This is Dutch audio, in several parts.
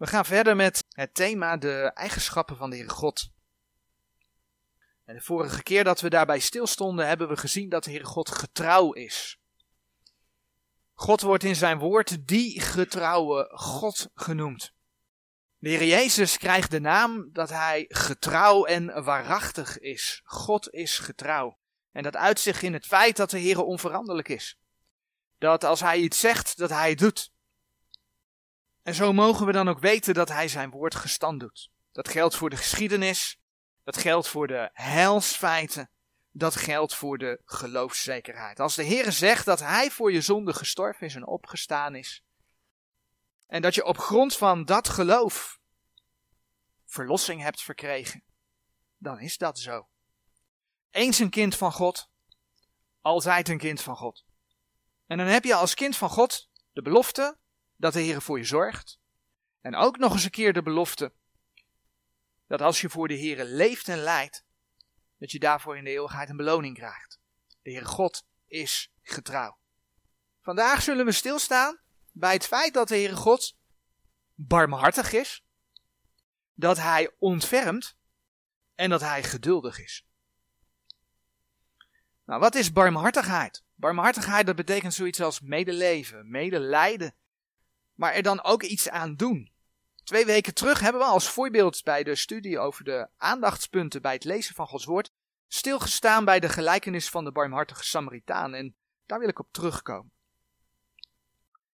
We gaan verder met het thema de eigenschappen van de Heere God. En de vorige keer dat we daarbij stilstonden, hebben we gezien dat de Heere God getrouw is. God wordt in zijn woord die getrouwe God genoemd. De Heer Jezus krijgt de naam dat hij getrouw en waarachtig is. God is getrouw. En dat uit zich in het feit dat de Heer onveranderlijk is. Dat als hij iets zegt, dat hij het doet. En zo mogen we dan ook weten dat hij zijn woord gestand doet. Dat geldt voor de geschiedenis, dat geldt voor de heilsfeiten, dat geldt voor de geloofszekerheid. Als de Heer zegt dat hij voor je zonde gestorven is en opgestaan is, en dat je op grond van dat geloof verlossing hebt verkregen, dan is dat zo. Eens een kind van God, altijd een kind van God. En dan heb je als kind van God de belofte dat de Heer voor je zorgt. En ook nog eens een keer de belofte dat als je voor de Heer leeft en leidt, dat je daarvoor in de eeuwigheid een beloning krijgt. De Heer God is getrouw. Vandaag zullen we stilstaan bij het feit dat de Heere God barmhartig is, dat Hij ontfermt en dat Hij geduldig is. Nou, wat is barmhartigheid? Barmhartigheid, dat betekent zoiets als medeleven, medelijden, maar er dan ook iets aan doen. Twee weken terug hebben we als voorbeeld bij de studie over de aandachtspunten bij het lezen van Gods woord stilgestaan bij de gelijkenis van de barmhartige Samaritaan en daar wil ik op terugkomen.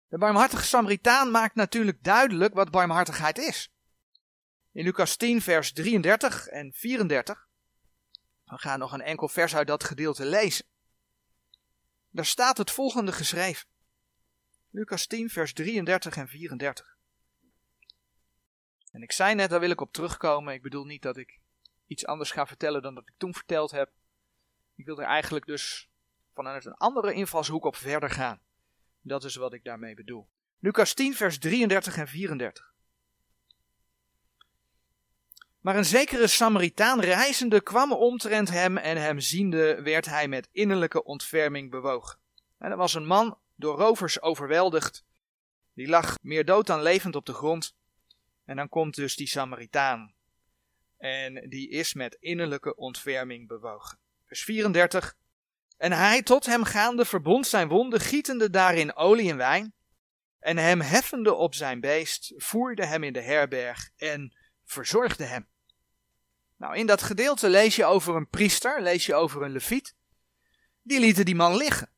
De barmhartige Samaritaan maakt natuurlijk duidelijk wat barmhartigheid is. In Lucas 10, vers 33 en 34. We gaan nog een enkel vers uit dat gedeelte lezen. Daar staat het volgende geschreven. Lucas 10, vers 33 en 34. En ik zei net, daar wil ik op terugkomen. Ik bedoel niet dat ik iets anders ga vertellen dan dat ik toen verteld heb. Ik wil er eigenlijk dus vanuit een andere invalshoek op verder gaan. Dat is wat ik daarmee bedoel. Lucas 10, vers 33 en 34. Maar een zekere Samaritaan reizende kwam omtrent hem en hem ziende werd hij met innerlijke ontferming bewogen. En er was een man door rovers overweldigd. Die lag meer dood dan levend op de grond. En dan komt dus die Samaritaan. En die is met innerlijke ontferming bewogen. Vers 34. En hij tot hem gaande verbond zijn wonden, gietende daarin olie en wijn. En hem heffende op zijn beest, voerde hem in de herberg en verzorgde hem. Nou, in dat gedeelte lees je over een priester, lees je over een leviet. Die lieten die man liggen.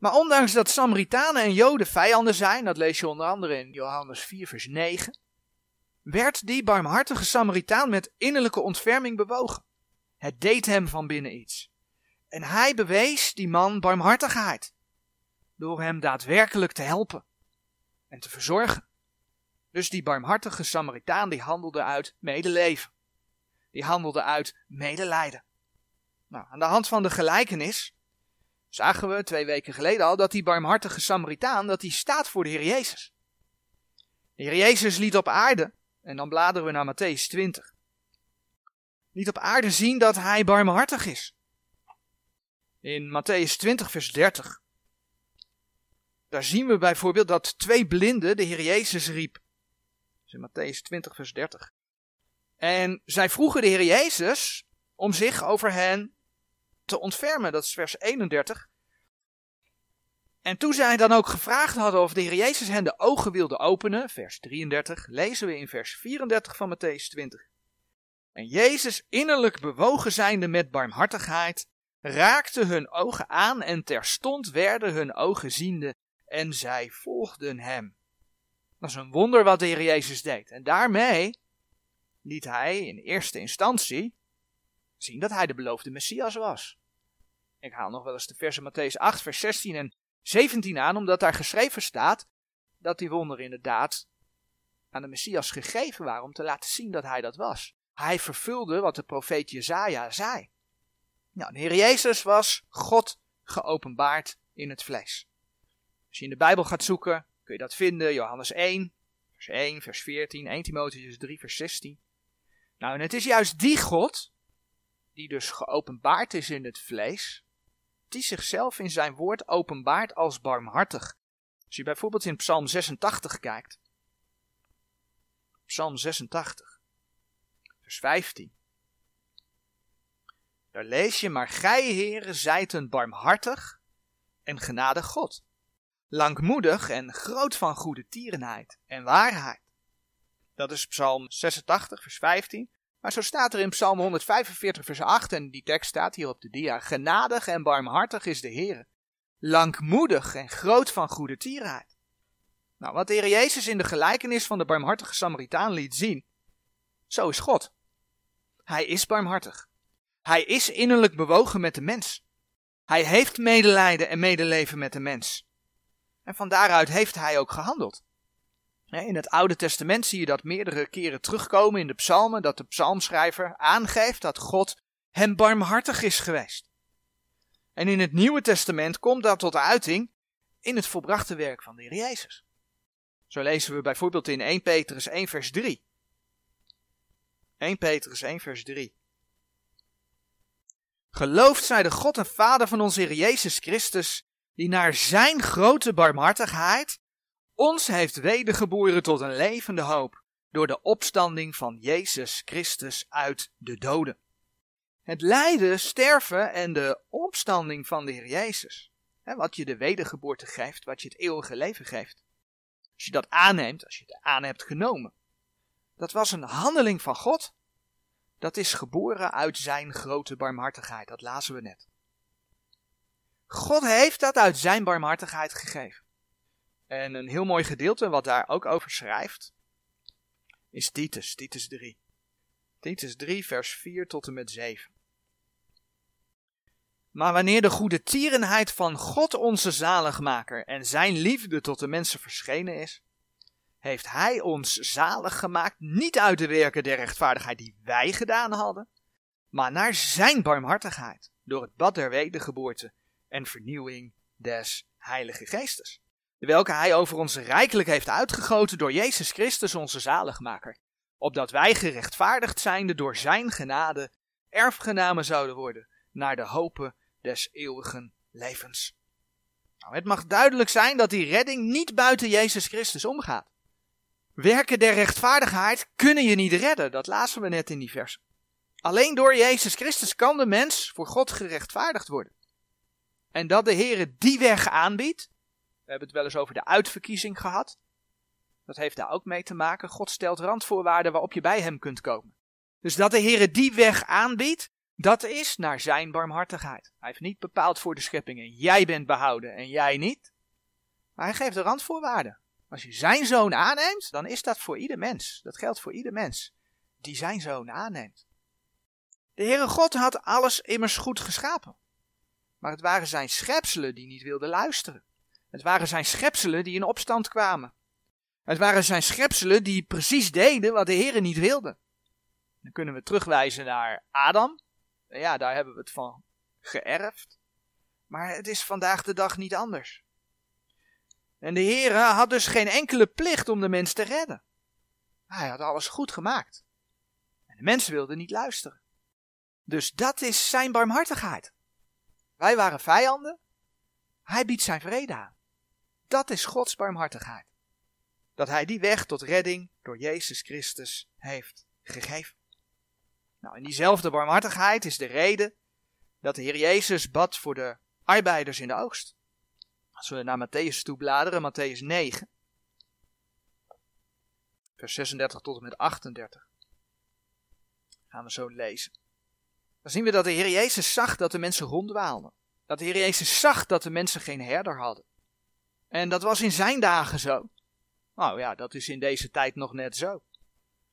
Maar ondanks dat Samaritanen en Joden vijanden zijn, dat lees je onder andere in Johannes 4, vers 9, werd die barmhartige Samaritaan met innerlijke ontferming bewogen. Het deed hem van binnen iets. En hij bewees die man barmhartigheid. Door hem daadwerkelijk te helpen en te verzorgen. Dus die barmhartige Samaritaan die handelde uit medeleven. Die handelde uit medelijden. Nou, aan de hand van de gelijkenis zagen we twee weken geleden al dat die barmhartige Samaritaan dat die staat voor de Heer Jezus. De Heer Jezus liet op aarde, en dan bladeren we naar Matthäus 20 niet op aarde zien dat hij barmhartig is. In Matthäus 20, vers 30. Daar zien we bijvoorbeeld dat twee blinden de Heer Jezus riep. in Matthäus 20, vers 30. En zij vroegen de Heer Jezus om zich over hen te ontfermen. Dat is vers 31. En toen zij dan ook gevraagd hadden of de Heer Jezus hen de ogen wilde openen, vers 33, lezen we in vers 34 van Matthäus 20. En Jezus, innerlijk bewogen zijnde met barmhartigheid, raakte hun ogen aan en terstond werden hun ogen ziende en zij volgden hem. Dat is een wonder wat de Heer Jezus deed. En daarmee liet hij in eerste instantie zien dat hij de beloofde Messias was. Ik haal nog wel eens de versen Matthäus 8, vers 16 en 17 aan, omdat daar geschreven staat dat die wonderen inderdaad aan de Messias gegeven waren om te laten zien dat hij dat was. Hij vervulde wat de profeet Jezaja zei. Nou, de Heer Jezus was God geopenbaard in het vlees. Als je in de Bijbel gaat zoeken, kun je dat vinden. Johannes 1, vers 1, vers 14, 1 Timotheus 3, vers 16. Nou, en het is juist die God, die dus geopenbaard is in het vlees, die zichzelf in zijn woord openbaart als barmhartig. Als je bijvoorbeeld in Psalm 86 kijkt. Psalm 86, vers 15. Daar lees je, maar gij, heren, zijt een barmhartig en genadig God. Langmoedig en groot van goede tierenheid en waarheid. Dat is Psalm 86, vers 15. Maar zo staat er in Psalm 145, vers 8, en die tekst staat hier op de dia. Genadig en barmhartig is de Heer. Langmoedig en groot van goede tierenheid. Nou, wat de Heer Jezus in de gelijkenis van de barmhartige Samaritaan liet zien, zo is God. Hij is barmhartig. Hij is innerlijk bewogen met de mens. Hij heeft medelijden en medeleven met de mens. En van daaruit heeft hij ook gehandeld. In het Oude Testament zie je dat meerdere keren terugkomen in de psalmen, dat de psalmschrijver aangeeft dat God hem barmhartig is geweest. En in het Nieuwe Testament komt dat tot uiting in het volbrachte werk van de Heer Jezus. Zo lezen we bijvoorbeeld in 1 Petrus 1 vers 3. 1 Petrus 1 vers 3. Geloofd zij de God en Vader van onze Heer Jezus Christus, die naar zijn grote barmhartigheid ons heeft wedergeboren tot een levende hoop door de opstanding van Jezus Christus uit de doden. Het lijden, sterven en de opstanding van de Heer Jezus, hè, wat je de wedergeboorte geeft, wat je het eeuwige leven geeft. Als je dat aanneemt, als je het aan hebt genomen, dat was een handeling van God. Dat is geboren uit zijn grote barmhartigheid, dat lazen we net. God heeft dat uit zijn barmhartigheid gegeven. En een heel mooi gedeelte wat daar ook over schrijft, is Titus, Titus 3. Titus 3, vers 4 tot en met 7. Maar wanneer de goede tierenheid van God onze zaligmaker en zijn liefde tot de mensen verschenen is, heeft hij ons zalig gemaakt niet uit de werken der rechtvaardigheid die wij gedaan hadden, maar naar zijn barmhartigheid, door het bad der wedergeboorte en vernieuwing des Heilige Geestes welke hij over ons rijkelijk heeft uitgegoten door Jezus Christus onze zaligmaker, opdat wij gerechtvaardigd zijnde door zijn genade erfgenamen zouden worden naar de hopen des eeuwigen levens. Nou, het mag duidelijk zijn dat die redding niet buiten Jezus Christus omgaat. Werken der rechtvaardigheid kunnen je niet redden, dat lazen we net in die vers. Alleen door Jezus Christus kan de mens voor God gerechtvaardigd worden. En dat de Heere die weg aanbiedt, we hebben het wel eens over de uitverkiezing gehad. Dat heeft daar ook mee te maken. God stelt randvoorwaarden waarop je bij hem kunt komen. Dus dat de Heere die weg aanbiedt, dat is naar zijn barmhartigheid. Hij heeft niet bepaald voor de scheppingen, jij bent behouden en jij niet. Maar hij geeft de randvoorwaarden. Als je zijn zoon aanneemt, dan is dat voor ieder mens. Dat geldt voor ieder mens die zijn zoon aanneemt. De Heere God had alles immers goed geschapen. Maar het waren zijn schepselen die niet wilden luisteren. Het waren zijn schepselen die in opstand kwamen. Het waren zijn schepselen die precies deden wat de Heer niet wilde. Dan kunnen we terugwijzen naar Adam. Ja, daar hebben we het van geërfd. Maar het is vandaag de dag niet anders. En de Heer had dus geen enkele plicht om de mens te redden. Hij had alles goed gemaakt. En de mensen wilden niet luisteren. Dus dat is zijn barmhartigheid. Wij waren vijanden. Hij biedt zijn vrede aan. Dat is Gods barmhartigheid. Dat Hij die weg tot redding door Jezus Christus heeft gegeven. Nou, en diezelfde barmhartigheid is de reden dat de Heer Jezus bad voor de arbeiders in de oogst. Als we naar Matthäus toe bladeren, Matthäus 9, vers 36 tot en met 38, gaan we zo lezen. Dan zien we dat de Heer Jezus zag dat de mensen ronddwaalden. Dat de Heer Jezus zag dat de mensen geen herder hadden. En dat was in zijn dagen zo. Nou ja, dat is in deze tijd nog net zo.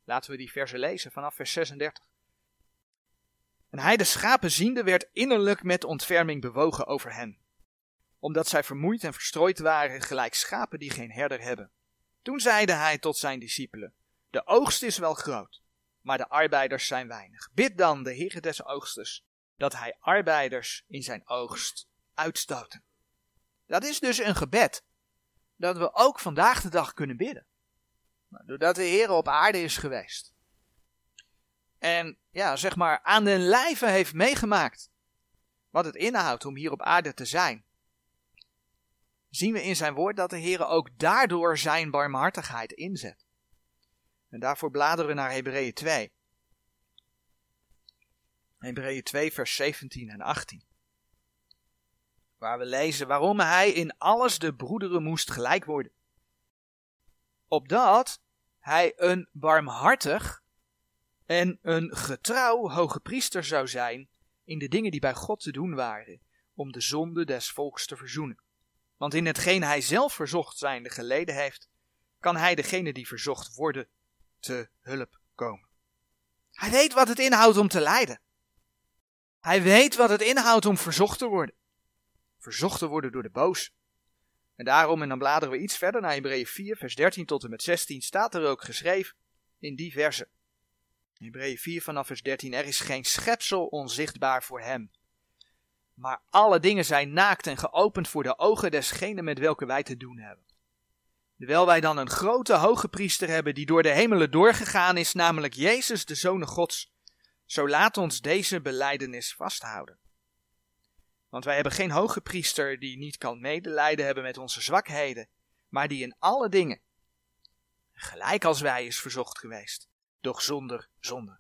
Laten we die versen lezen vanaf vers 36. En hij de schapen ziende werd innerlijk met ontferming bewogen over hen, omdat zij vermoeid en verstrooid waren, gelijk schapen die geen herder hebben. Toen zeide hij tot zijn discipelen: De oogst is wel groot, maar de arbeiders zijn weinig. Bid dan de Heer des oogstes, dat hij arbeiders in zijn oogst uitstoten. Dat is dus een gebed dat we ook vandaag de dag kunnen bidden. Nou, doordat de Heer op aarde is geweest. En ja, zeg maar aan den lijve heeft meegemaakt wat het inhoudt om hier op aarde te zijn. zien we in zijn woord dat de Heer ook daardoor zijn barmhartigheid inzet. En daarvoor bladeren we naar Hebreeën 2. Hebreeën 2, vers 17 en 18. Waar we lezen waarom hij in alles de broederen moest gelijk worden. Opdat hij een barmhartig en een getrouw hoge priester zou zijn in de dingen die bij God te doen waren, om de zonde des volks te verzoenen. Want in hetgeen hij zelf verzocht zijnde geleden heeft, kan hij degene die verzocht worden te hulp komen. Hij weet wat het inhoudt om te lijden. Hij weet wat het inhoudt om verzocht te worden. Verzocht te worden door de boos. En daarom, en dan bladeren we iets verder naar Hebreeën 4, vers 13 tot en met 16, staat er ook geschreven in die verse. Hebreeën 4 vanaf vers 13, er is geen schepsel onzichtbaar voor hem. Maar alle dingen zijn naakt en geopend voor de ogen desgene met welke wij te doen hebben. Terwijl wij dan een grote hoge priester hebben die door de hemelen doorgegaan is, namelijk Jezus, de Zoon Gods, zo laat ons deze beleidenis vasthouden. Want wij hebben geen hoge priester die niet kan medelijden hebben met onze zwakheden, maar die in alle dingen, gelijk als wij, is verzocht geweest, doch zonder zonde.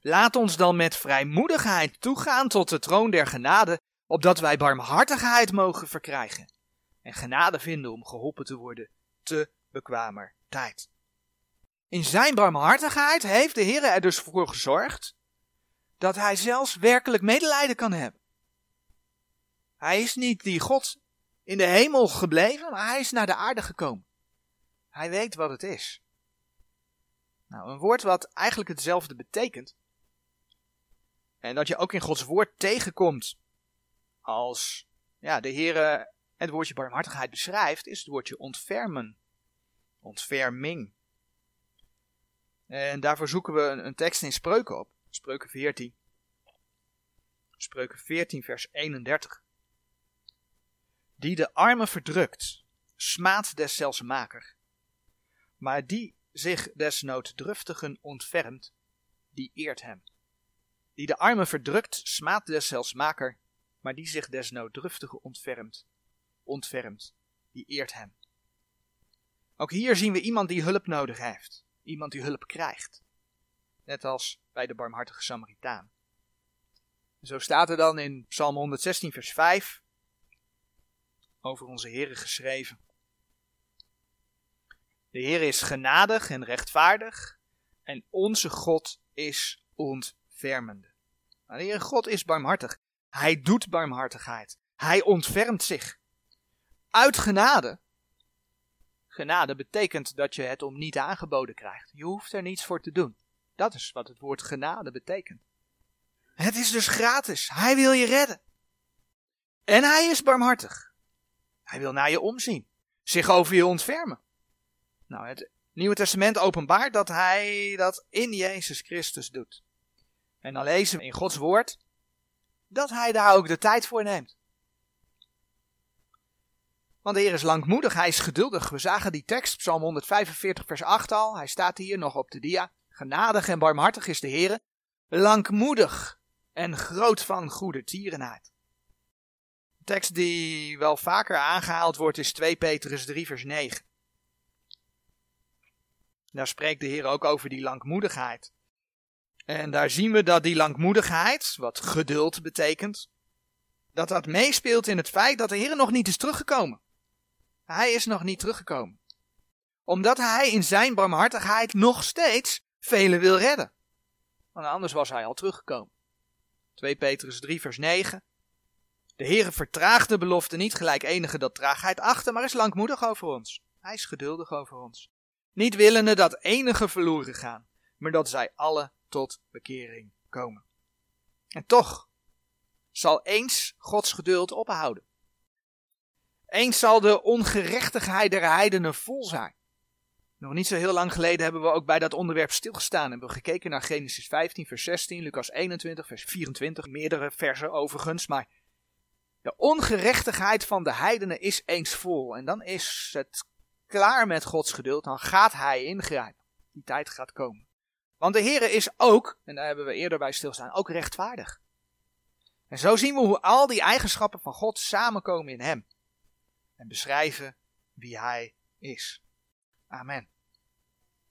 Laat ons dan met vrijmoedigheid toegaan tot de troon der genade, opdat wij barmhartigheid mogen verkrijgen en genade vinden om geholpen te worden te bekwamer tijd. In zijn barmhartigheid heeft de Heer er dus voor gezorgd dat hij zelfs werkelijk medelijden kan hebben. Hij is niet die God in de hemel gebleven, maar hij is naar de aarde gekomen. Hij weet wat het is. Nou, een woord wat eigenlijk hetzelfde betekent. En dat je ook in Gods woord tegenkomt als ja, de Heere het woordje barmhartigheid beschrijft, is het woordje ontfermen. Ontferming. En daarvoor zoeken we een tekst in Spreuken op. Spreuken 14. Spreuken 14, vers 31. Die de armen verdrukt, smaadt deszelfs maker. Maar die zich des nooddruftigen ontfermt, die eert hem. Die de armen verdrukt, smaadt deszelfs maker, maar die zich des nooddruftigen ontfermt, ontfermt, die eert hem. Ook hier zien we iemand die hulp nodig heeft, iemand die hulp krijgt. Net als bij de barmhartige Samaritaan. Zo staat er dan in Psalm 116, vers 5 over onze Heer geschreven. De Heer is genadig en rechtvaardig en onze God is ontfermende. God is barmhartig. Hij doet barmhartigheid. Hij ontfermt zich. Uit genade. Genade betekent dat je het om niet aangeboden krijgt. Je hoeft er niets voor te doen. Dat is wat het woord genade betekent. Het is dus gratis. Hij wil je redden. En hij is barmhartig. Hij wil naar je omzien. Zich over je ontfermen. Nou, het Nieuwe Testament openbaart dat hij dat in Jezus Christus doet. En dan lezen we in Gods woord dat hij daar ook de tijd voor neemt. Want de Heer is langmoedig, hij is geduldig. We zagen die tekst, Psalm 145, vers 8 al. Hij staat hier nog op de dia. Genadig en barmhartig is de Heer. Langmoedig en groot van goede tierenheid. Tekst die wel vaker aangehaald wordt is 2 Petrus 3, vers 9. Daar spreekt de Heer ook over die langmoedigheid. En daar zien we dat die langmoedigheid, wat geduld betekent, dat dat meespeelt in het feit dat de Heer nog niet is teruggekomen. Hij is nog niet teruggekomen. Omdat hij in zijn barmhartigheid nog steeds velen wil redden. Want anders was hij al teruggekomen. 2 Petrus 3 vers 9. De Heere vertraagt de belofte niet gelijk enige dat traagheid achter, maar is langmoedig over ons. Hij is geduldig over ons. Niet willende dat enige verloren gaan, maar dat zij alle tot bekering komen. En toch zal eens Gods geduld ophouden. Eens zal de ongerechtigheid der heidenen vol zijn. Nog niet zo heel lang geleden hebben we ook bij dat onderwerp stilgestaan. Hebben we gekeken naar Genesis 15, vers 16, Lucas 21, vers 24, meerdere versen overigens. Maar de ongerechtigheid van de heidenen is eens vol. En dan is het klaar met Gods geduld. Dan gaat hij ingrijpen. Die tijd gaat komen. Want de Heer is ook, en daar hebben we eerder bij stilstaan, ook rechtvaardig. En zo zien we hoe al die eigenschappen van God samenkomen in hem. en beschrijven wie Hij is. Amen.